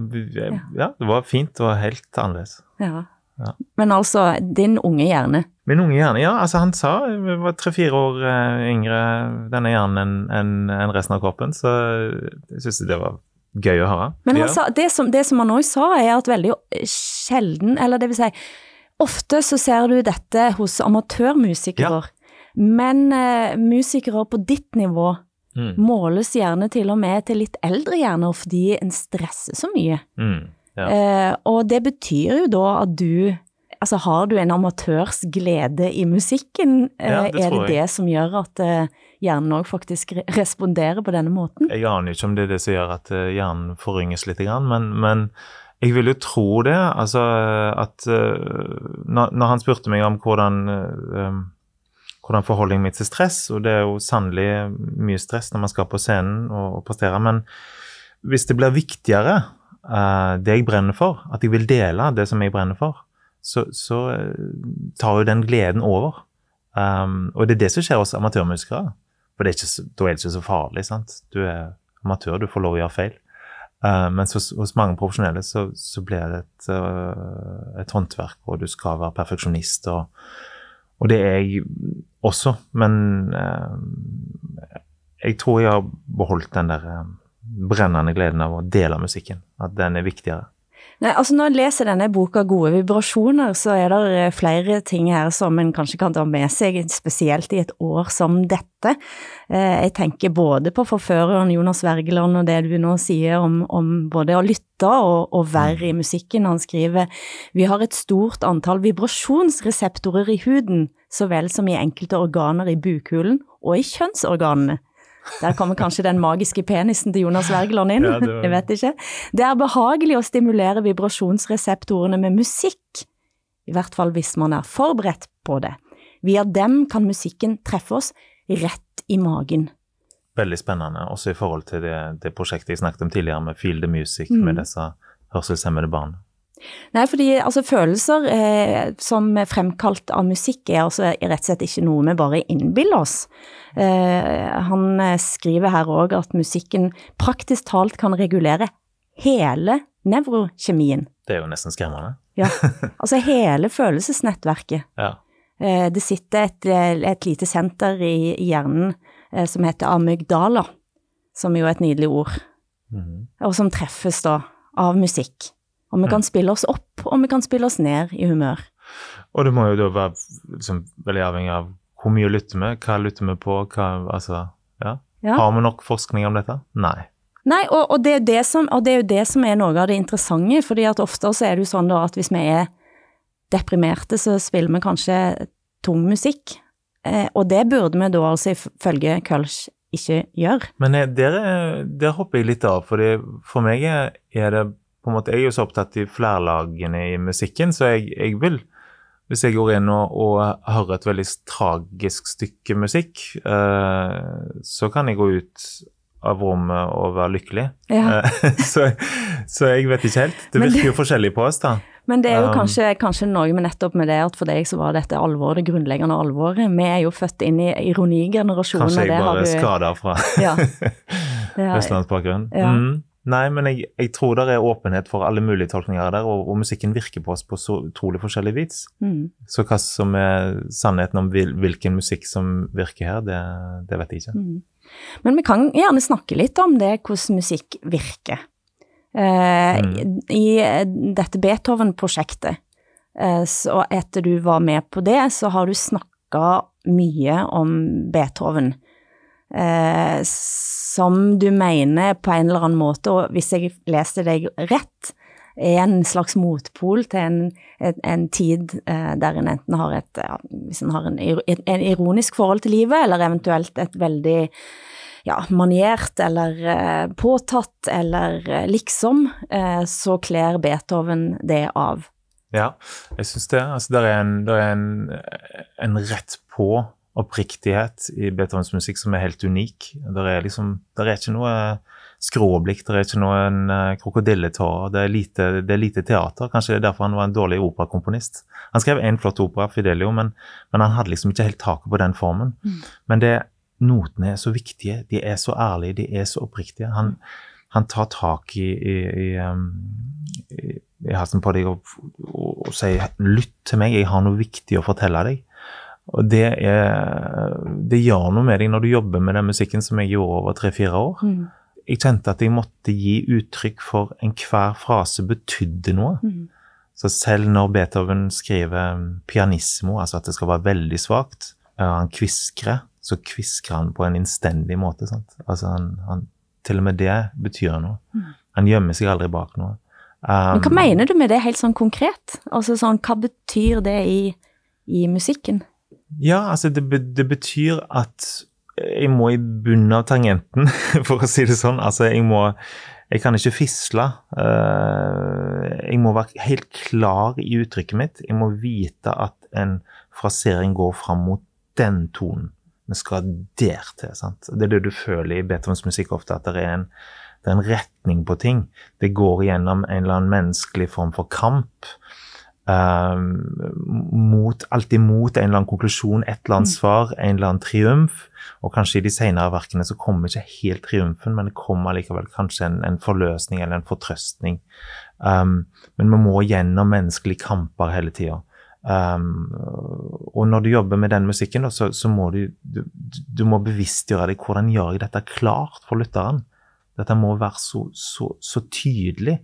ja, det var fint og helt annerledes. Ja. Ja. Men altså, din unge hjerne? Min unge hjerne, ja. altså Han sa jeg var tre-fire år uh, yngre denne hjernen enn en, en resten av kroppen, så jeg syns det var Gøy å høre. Men ja. sa, det, som, det som han òg sa, er at veldig sjelden, eller det vil si Ofte så ser du dette hos amatørmusikere, ja. men uh, musikere på ditt nivå mm. måles gjerne til og med til litt eldre hjerner fordi en stresser så mye. Mm. Ja. Uh, og det betyr jo da at du Altså, har du en amatørs glede i musikken? Ja, det er det det som gjør at uh, hjernen òg faktisk responderer på denne måten? Jeg aner ikke om det er det som gjør at uh, hjernen forynges litt, men, men, jeg vil jo tro det. Altså at når, han spurte meg om hvordan um, hvordan forholdningen mitt til stress, og det er jo sannelig mye stress når man skal på scenen og prestere, men hvis det blir viktigere, det jeg brenner for, at jeg vil dele det som jeg brenner for, så, så eh, tar jo den gleden over. Um, og det er det som skjer hos amatørmusikere. For er ikke, da er det ikke så farlig. sant? Du er amatør, du får lov å gjøre feil. Uh, mens hos, hos, mange profesjonelle så, så blir det et, uh, et, håndverk, og du skal være perfeksjonist. Og, og det er jeg også, men uh, jeg tror jeg har beholdt den der brennende gleden av å dele musikken. At den er viktigere. Nei, altså Når jeg leser denne boka Gode vibrasjoner, så er det eh, flere ting her som en kanskje kan ta med seg, spesielt i et år som dette. Eh, jeg tenker både på forføreren Jonas Wergeland og det du nå sier om, om både å lytte og, og være i musikken. Han skriver vi har et stort antall vibrasjonsreseptorer i huden, så vel som i enkelte organer i bukhulen og i kjønnsorganene. Der kommer kanskje den magiske penisen til Jonas Wergeland inn, Ja, var- jeg vet ikke. Det er behagelig å stimulere vibrasjonsreseptorene med musikk, i hvert fall hvis man er forberedt på det. Via dem kan musikken treffe oss rett i magen. Veldig spennende, også i forhold til det, det prosjektet jeg snakket om tidligere, med Feel the Music, Mm. med disse hørselshemmede barna. Nei, fordi altså, følelser eh, som er fremkalt av musikk er altså rett og slett ikke noe vi bare innbiller oss. Eh, han eh, skriver her òg at musikken praktisk talt kan regulere hele nevrokjemien. Det er jo nesten skremmende. Ja, altså hele følelsesnettverket. Ja. Eh, det sitter et, eh, et lite senter i, i hjernen eh, som heter amygdala, som jo er et nydelig ord, Mhm. og som treffes da av musikk. Og vi kan spille oss opp, og vi kan spille oss ned i humør. Og det må jo da være liksom, veldig avhengig av hvor mye lytter vi, hva lytter vi på, hva Altså, ja. Ja. Har vi nok forskning om dette? Nei. Nei, og, og, det er det som, og det er jo det som er noe av det interessante, fordi at ofte så er det jo sånn da at hvis vi er deprimerte, så spiller vi kanskje tung musikk. Eh, og det burde vi da altså ifølge Kölsch ikke gjøre. Men eh, der, er- der hopper jeg litt av, for for meg er det på en måte, Jeg er jo så opptatt i flerlagene i musikken, så jeg, jeg vil Hvis jeg går inn og, og hører et veldig tragisk stykke musikk, eh, så kan jeg gå ut av rommet og være lykkelig. Ja. Eh, så, så jeg vet ikke helt. Det virker jo forskjellig på oss, da. Men det er jo Um, kanskje, kanskje noe med nettopp med det at for deg så var dette alvor, det grunnleggende alvoret. Vi er jo født inn i ironigenerasjonen, Kanskje jeg det bare du skader fra Ja. Er. Ja. Mm. Nei, men jeg, jeg tror det er åpenhet for alle mulige tolkninger der, og, og musikken virker på oss på så utrolig forskjellig vis. mm. Så hva som er sannheten om vil, hvilken musikk som virker her, det, det vet jeg ikke. Mm. Men vi kan gjerne snakke litt om det, hvordan musikk virker. Eh, Mm. I eh, dette Beethoven-prosjektet, eh, så etter du var med på det, så har du snakka mye om Beethoven. Eh, som du mener på en eller annen måte, og hvis jeg leste deg rett, er en slags motpol til en, en, en tid eh, der en enten har et, ja, hvis en har en, ironisk forhold til livet, eller eventuelt et veldig ja, maniert eller eh, påtatt eller eh, liksom, eh, så kler Beethoven det av. Ja, jeg syns det. Altså, det er, en, der er en rett på oppriktighet i Beethovens musikk som er helt unik. Det er liksom, der er ikke noe skråblikk, det er ikke noen uh, krokodilletårer. Det, det er lite teater. Kanskje det er derfor han var en dårlig operakomponist. Han skrev én flott opera, Fidelio, men, men han hadde liksom ikke helt taket på den formen. Men det, notene er så viktige, de er så ærlige, de er så oppriktige. Han, han tar tak i, i, i, um, i, i halsen på deg og, og, og sier 'lytt til meg, jeg har noe viktig å fortelle deg'. Og det, er, det gjør noe med deg når du jobber med den musikken som jeg gjorde over tre-fire år. Mm. Jeg kjente at jeg måtte gi uttrykk for enhver frase betydde noe. Mm. Så selv når Beethoven skriver um, pianissimo, altså at det skal være veldig svakt, og han kviskrer, så kviskrer han på en innstendig måte. Sant? Altså han, han, til og med det betyr noe. Han gjemmer seg aldri bak noe. Um, Men hva mener du med det helt sånn konkret? Altså sånn, hva betyr det i, i musikken? Ja, altså det, det betyr at jeg må i bunnen av tangenten, for å si det sånn. Altså jeg må Jeg kan ikke fisle. Eh, jeg må være helt klar i uttrykket mitt. Jeg må vite at en frasering går fram mot den tonen. Vi skal der til. sant? Det er det du føler i Beethovens musikk ofte, at det er en, det er en retning på ting. Det går gjennom en eller annen menneskelig form for kamp. Um, mot, alltid mot en eller annen konklusjon, et eller annet svar, en eller annen triumf. Og kanskje i de senere verkene så kommer ikke helt triumfen, men det kommer likevel kanskje en, en forløsning eller en fortrøstning. Um, men vi må gjennom menneskelige kamper hele tida. Um, og når du jobber med den musikken, så, så må du, du, du må bevisstgjøre deg hvordan gjør jeg dette klart for lytteren. Dette må være så, så, så tydelig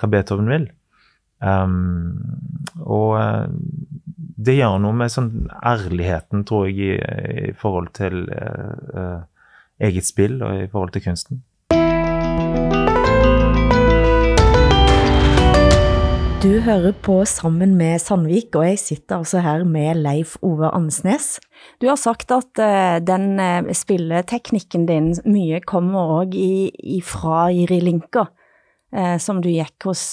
hva Beethoven vil. Um, og eh, det gjør noe med sånn ærligheten, tror jeg, i, i forhold til uh, uh, eget spill og i forhold til kunsten. Du hører på Sammen med Sandvik, og jeg sitter altså her med Leif Ove Ansnes. Du har sagt at uh, den spilleteknikken din mye kommer også fra Jiri Linka, uh, som du gikk hos,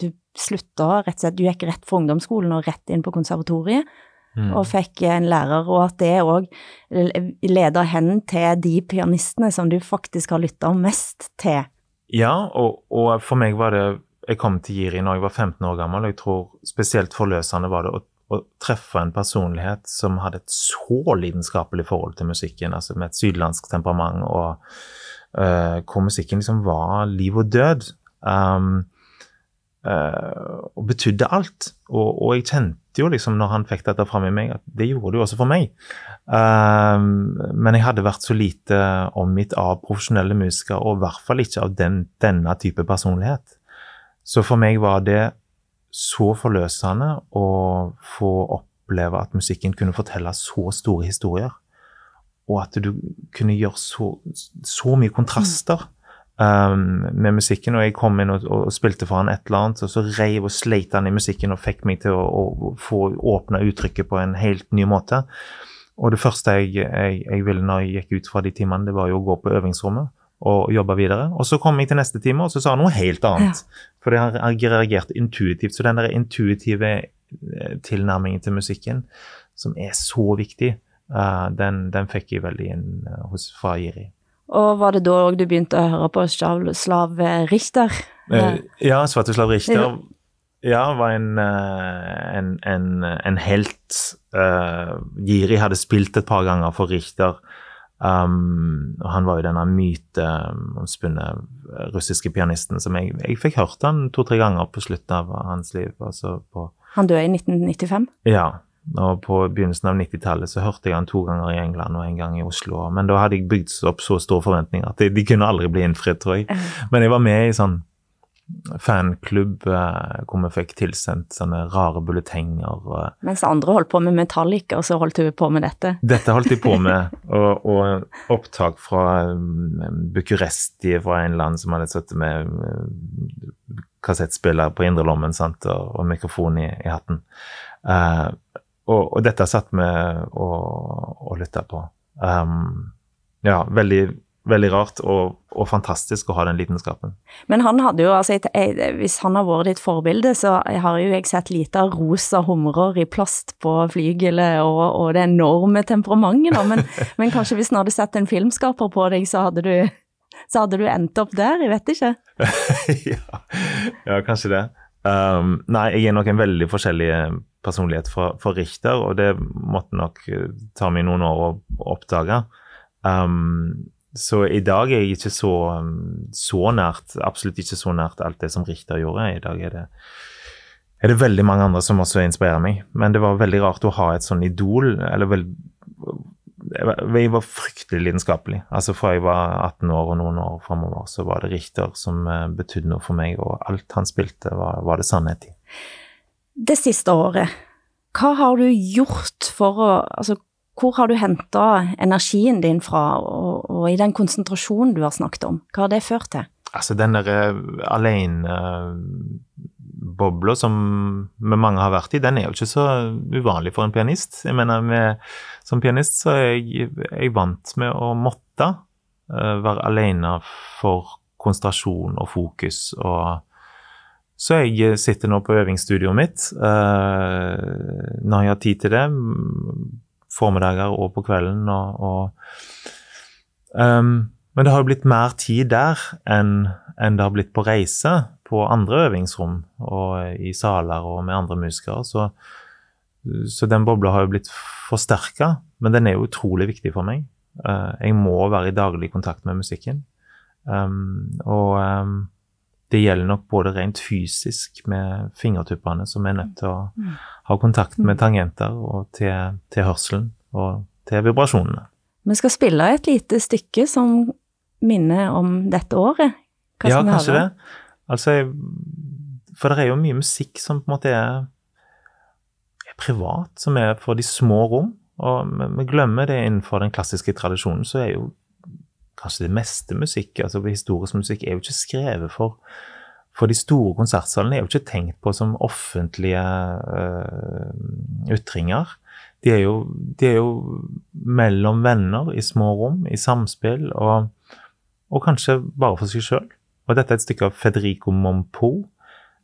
du slutta rett og slett, du gikk rett fra ungdomsskolen og rett inn på konservatoriet, mm. og fikk en lærer, og at det også leder hen til de pianistene som du faktisk har lyttet mest til. Ja, og, og for meg var det jeg kom til Jiri når jeg var 15 år gammel, og jeg tror spesielt forløsende var det å, å treffe en personlighet som hadde et så lidenskapelig forhold til musikken, altså med et sydlandsk temperament, og uh, hvor musikken liksom var liv og død. Um, og betydde alt. Og, og, jeg kjente jo liksom når han fikk dette fram i meg, at det gjorde det jo også for meg. Um, men jeg hadde vært så lite omgitt av profesjonelle musikere, og i hvert fall ikke av den, denne type personlighet. Så for meg var det så forløsende å få oppleve at musikken kunne fortelle så store historier. Og at du kunne gjøre så, så mye kontraster um, med musikken. Og jeg kom inn og, og, spilte for han et eller annet, og så reiv og sleit han i musikken og fikk meg til å, å få åpna uttrykket på en helt ny måte. Og det første jeg, jeg, jeg ville når jeg gikk ut fra de timene, det var jo å gå på øvingsrommet og jobbe videre. Og så kom jeg til neste time, og så sa han noe helt annet. Ja. Fordi han reagerte intuitivt. Så den der intuitive eh, tilnærmingen til musikken, som er så viktig, uh, den, den, fikk jeg veldig inn uh, hos, fra Jiri. Og var det da òg du begynte å høre på Slav Richter? Uh, ja, Svatoslav Richter ja. var en, en, en, en helt. Jiri hadde spilt et par ganger for Richter. Um, og han var jo denne myteomspunne russiske pianisten som jeg, jeg fikk hørt han to-tre ganger på slutten av hans liv. Altså på, han døde i 1995? Ja. Og på begynnelsen av 90-tallet så hørte jeg han to ganger i England og en gang i Oslo. Men da hadde jeg bygd opp så store forventninger at de, de kunne aldri bli innfridd, tror jeg. Men jeg var med i sånn fanklubb eh, hvor vi fikk tilsendt sånne rare bulletenger. Mens andre holdt på med Metallica, så holdt du på med dette? Dette holdt jeg på med, og, og opptak fra um, Bucuresti fra en land som hadde sittet med um, kassettspiller på indrelommen sant, og, og mikrofon i, i hatten. Uh, og, og, dette satt vi og, og lytta på. Um, ja, veldig veldig rart og, og, fantastisk å ha den lidenskapen. Men han hadde jo, altså, hvis han har vært ditt forbilde, så har jo jeg sett lite av rosa humrer i plast på flygelet og, og det enorme temperamentet, da. Men, men, kanskje hvis han hadde sett en filmskaper på deg, så hadde du, så hadde du endt opp der, jeg vet ikke. ja. ja, kanskje det. Um, nei, jeg er nok en veldig forskjellig personlighet for, for Richter, og det måtte nok ta meg noen år å oppdage. Um, så i dag er jeg ikke så, um, så, nært, absolutt ikke så nært alt det som Richter gjorde. I dag er det, er det veldig mange andre som også inspirerer meg. Men det var veldig rart å ha et sånn idol. eller vel, Jeg var fryktelig lidenskapelig. Altså Fra jeg var 18 år og noen år framover, så var det Richter som uh, betydde noe for meg, og alt han spilte, var, var det sannhet i. Det siste året, hva har du gjort for å altså, hvor har du henta energien din fra, og, og, i den konsentrasjonen du har snakket om? Hva har det ført til? Altså, den derre uh, alene-bobla uh, som vi mange har vært i, den er jo ikke så uvanlig for en pianist. Jeg mener, med, Som pianist så er jeg, jeg vant med å måtte uh, være alene for konsentrasjon og fokus. og så jeg sitter nå på øvingsstudioet mitt uh, når jeg har tid til det formiddager og på kvelden. Og, og um, men det har jo blitt mer tid der enn, enn det har blitt på reise på andre øvingsrom og i saler og med andre musikere. Så, så den bobla har jo blitt forsterka, men den er jo utrolig viktig for meg. Jeg må være i daglig kontakt med musikken. Um, og um, det gjelder nok både rent fysisk med fingertuppene, som er nødt til å mm. ha kontakt med mm. tangenter, og til, til hørselen og til vibrasjonene. Vi skal spille et lite stykke som minner om dette året. Hva ja, kanskje det. Altså, for det er jo mye musikk som på en måte er, er privat, som er for de små rom. Og vi glemmer det innenfor den klassiske tradisjonen, så er jo kanskje det meste musikk, altså historisk musikk, er jo ikke skrevet for, For de store konsertsalene er jo ikke tenkt på som offentlige uh, ytringer. De er, jo, de er, jo, mellom venner, i små rom, i samspill, og, og kanskje bare for seg sjøl. Og dette er et stykke av Federico Mompo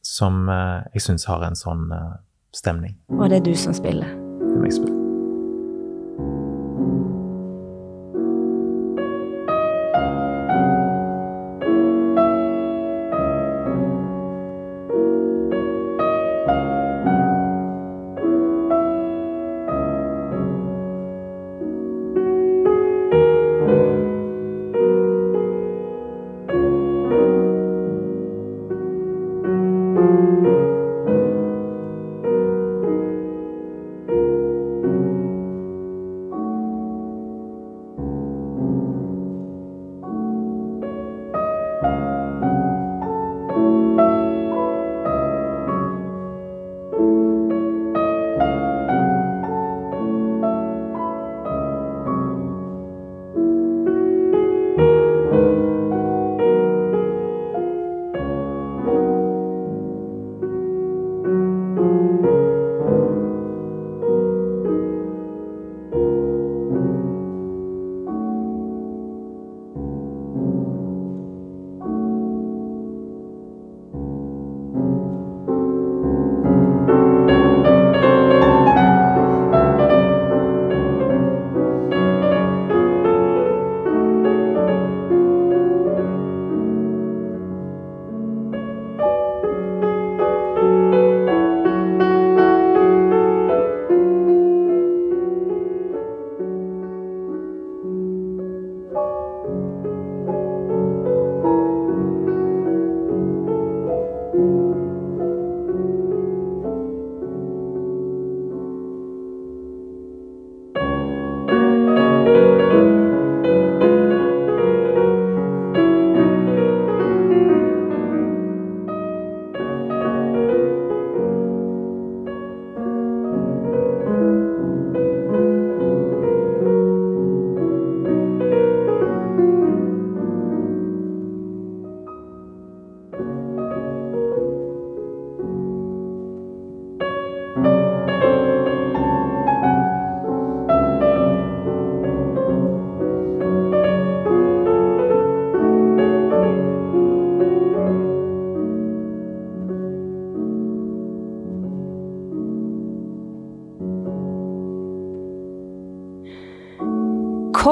som uh, jeg syns har en sånn uh, stemning. Og det er du som spiller? Det er meg som spiller.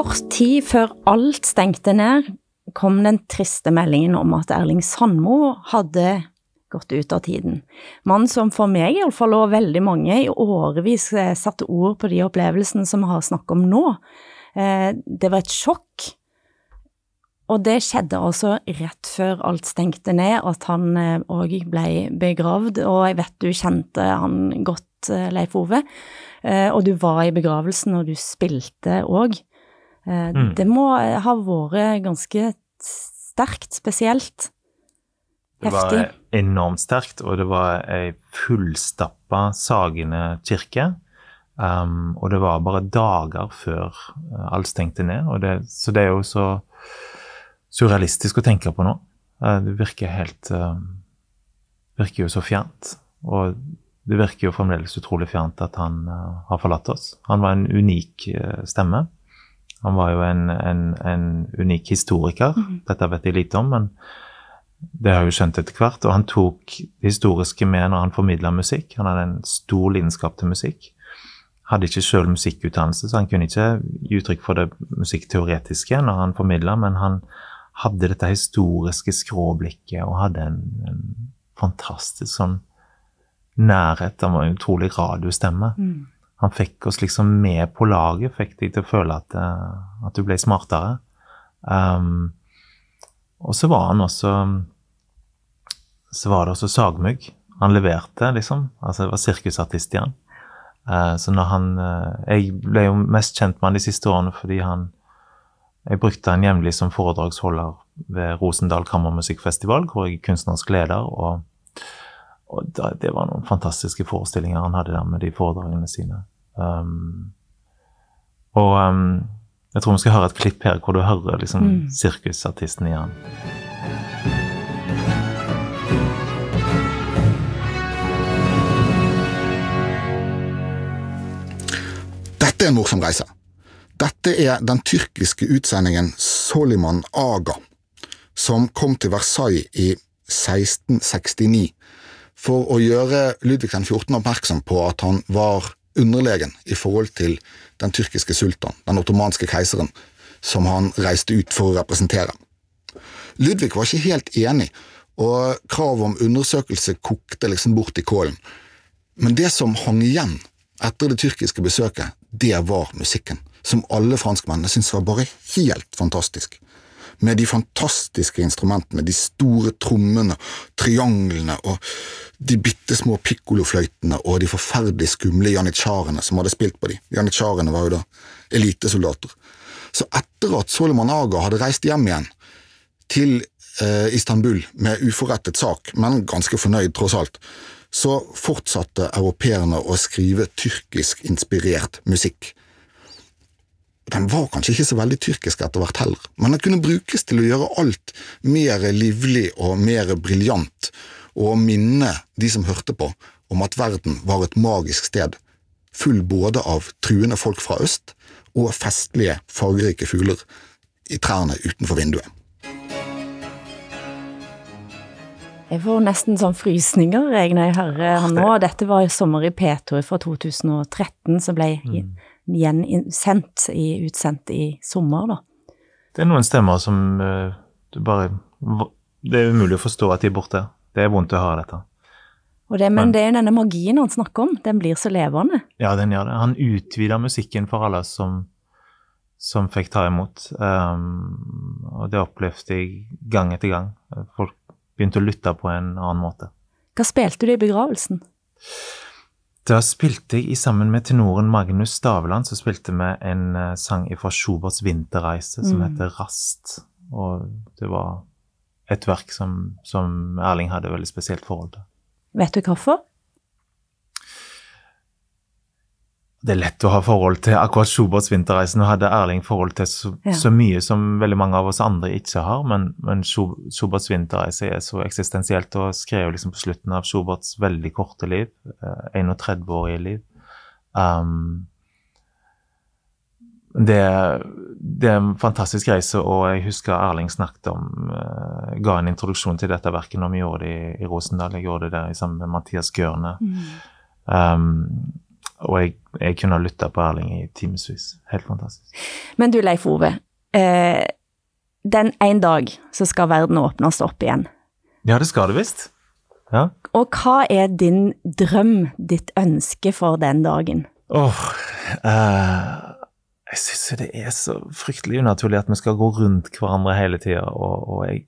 Kort tid før alt stengte ned, kom den triste meldingen om at Erling Sandmo hadde gått ut av tiden. Mannen som for meg iallfall og veldig mange i årevis eh, satte ord på de opplevelsene som vi har snakket om nå. Eh, det var et sjokk. Og det skjedde altså rett før alt stengte ned, at han òg eh, ble begravd. Og jeg vet du kjente han godt, Leif Ove. Og du var i begravelsen, og du spilte òg. Mm. Det må ha vært ganske sterkt, spesielt. Heftig. Det var enormt sterkt, og det var ei fullstappa sagende kirke. Um, og det var bare dager før uh, alt stengte ned. Det, så det er jo så surrealistisk å tenke på nå. Uh, det virker helt uh, Virker jo så fjernt. Og det virker jo fremdeles utrolig fjernt at han har forlatt oss. Han var en unik stemme. Han var jo en, en, en unik historiker. Mm. Dette vet jeg lite om, men det har jeg jo skjønt etter hvert. Og han tok det historiske med når han formidla musikk. Han hadde en stor lidenskap til musikk. Hadde ikke sjøl musikkutdannelse, så han kunne ikke gi uttrykk for det musikkteoretiske når han formidla, men han hadde dette historiske skråblikket og hadde en, en fantastisk sånn nærhet. Han var en utrolig radiostemme. Mm han fikk oss liksom med på laget, fikk deg til å føle at, eh, at du ble smartere. Um, og så var han også Så var det også sagmugg. Han leverte, liksom. Altså, det var sirkusartist igjen. Uh, så når han uh, Jeg ble jo mest kjent med han de siste årene fordi han Jeg brukte han jevnlig som foredragsholder ved Rosendal Kammermusikkfestival, hvor jeg er kunstnerisk leder. og og da, det var noen fantastiske forestillinger han hadde der med de foredragene sine. Um, og um, jeg tror vi skal høre et klipp her hvor du hører liksom mm. sirkusartisten i han. Dette er en morsom reise. Dette er den tyrkiske utsendingen Soliman Aga, som kom til Versailles i 1669 for å gjøre Ludvig den 14. oppmerksom på at han var underlegen i forhold til den tyrkiske sultan, den ottomanske keiseren, som han reiste ut for å representere. Ludvig var ikke helt enig, og kravet om undersøkelse kokte liksom bort i kålen. Men det som hang igjen etter det tyrkiske besøket, det var musikken, som alle franskmennene syntes var bare helt fantastisk. Med de fantastiske instrumentene, de store trommene, trianglene og de bitte små pikkolofløytene og de forferdelig skumle janitsjarene som hadde spilt på de. Janitsjarene var jo da elitesoldater. Så etter at Solomon Aga hadde reist hjem igjen til eh, Istanbul med uforrettet sak, men ganske fornøyd tross alt, så fortsatte europeerne å skrive tyrkisk inspirert musikk. Den var kanskje ikke så veldig tyrkisk etter hvert heller, men den kunne brukes til å gjøre alt mer livlig og mer briljant, og minne de som hørte på om at verden var et magisk sted, full både av truende folk fra øst og festlige, fargerike fugler i trærne utenfor vinduet. Jeg får nesten sånn frysninger jeg, når jeg hører han nå. Dette var sommer i P2 fra 2013, som ble Mm. Gjensendt, i, utsendt i sommer, da. Det er noen stemmer som eh, du bare Det er umulig å forstå at de er borte. Det er vondt å høre dette. Det, men Men- det er denne magien han snakker om, den blir så levende. Ja, den gjør det. Han utvider musikken for alle som, som fikk ta imot. Um, og det opplevde jeg gang etter gang. Folk begynte å lytte på en annen måte. Hva spilte du i begravelsen? Da spilte jeg sammen med tenoren Magnus Staveland, så spilte vi en eh, sang fra Schuberts 'Vinterreise' som Mm. heter 'Rast'. Og det var et verk som, som Erling hadde veldig spesielt forhold til. Vet du hvorfor? Det er lett å ha forhold til akkurat Schuberts 'Vinterreisen'. Nå hadde Erling forhold til så, Ja. så mye som veldig mange av oss andre ikke har, men, men Schu- Schuberts 'Vinterreise' er så eksistensielt og skrev liksom på slutten av Schuberts veldig korte liv, eh, 31-årige liv. Um, det, det er en fantastisk reise, og jeg husker Erling snakket om uh, Ga en introduksjon til dette verket når vi gjorde det i, i Rosendal. Jeg gjorde det der sammen med Mathias Gørne. Um, og jeg, jeg kunne lytte på Erling i timevis. Helt fantastisk. Men du, Leif Ove. Eh, den en dag så skal verden åpnes opp igjen. Ja, det skal det visst. Ja. Og hva er din drøm, ditt ønske for den dagen? Åh, eh, jeg syns det er så fryktelig unaturlig at vi skal gå rundt hverandre hele tida, og, og jeg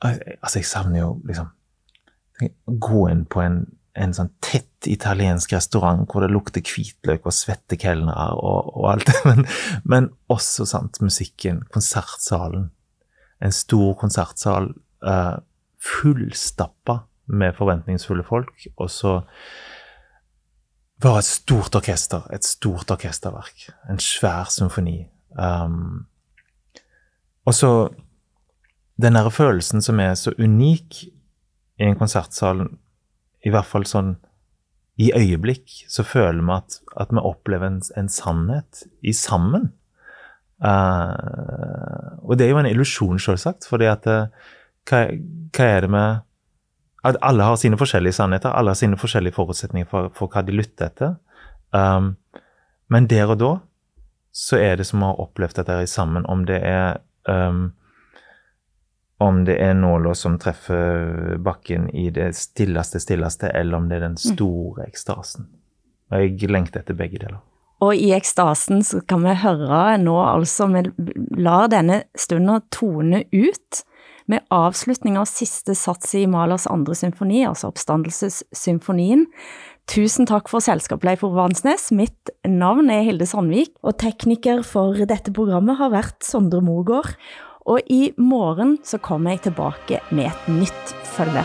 Altså, jeg savner jo liksom Gå inn på en, en sånn tett italiensk restaurant hvor det lukter hvitløk og svette kelnere og, og alt det, men, men også sant, musikken, konsertsalen. En stor konsertsal uh, fullstappa med forventningsfulle folk, og så bare et stort orkester, et stort orkesterverk. En svær symfoni. Um, og så den derre følelsen som er så unik i en konsertsal, i hvert fall sånn i øyeblikk, så føler vi at, at vi opplever en, en sannhet i sammen. Uh, og det er jo en illusjon, selvsagt, fordi at uh, hva, hva er det med at alle har sine forskjellige sannheter, alle har sine forskjellige forutsetninger for, for hva de lytter etter. Um, men der og da så er det som å ha opplevd dette sammen, om det er um, om det er nåla som treffer bakken i det stilleste, stilleste, eller om det er den store ekstasen. Og jeg lengter etter begge deler. Og i ekstasen så kan vi høre nå altså, vi lar denne stunden tone ut med avslutning av siste sats i Malers andre symfoni, altså oppstandelsessymfonien. Tusen takk for selskapet, Leif Ove Vansnes. Mitt navn er Hilde Sandvik, og tekniker for dette programmet har vært Sondre Mogård. Og i morgen så kommer jeg tilbake med et nytt følge.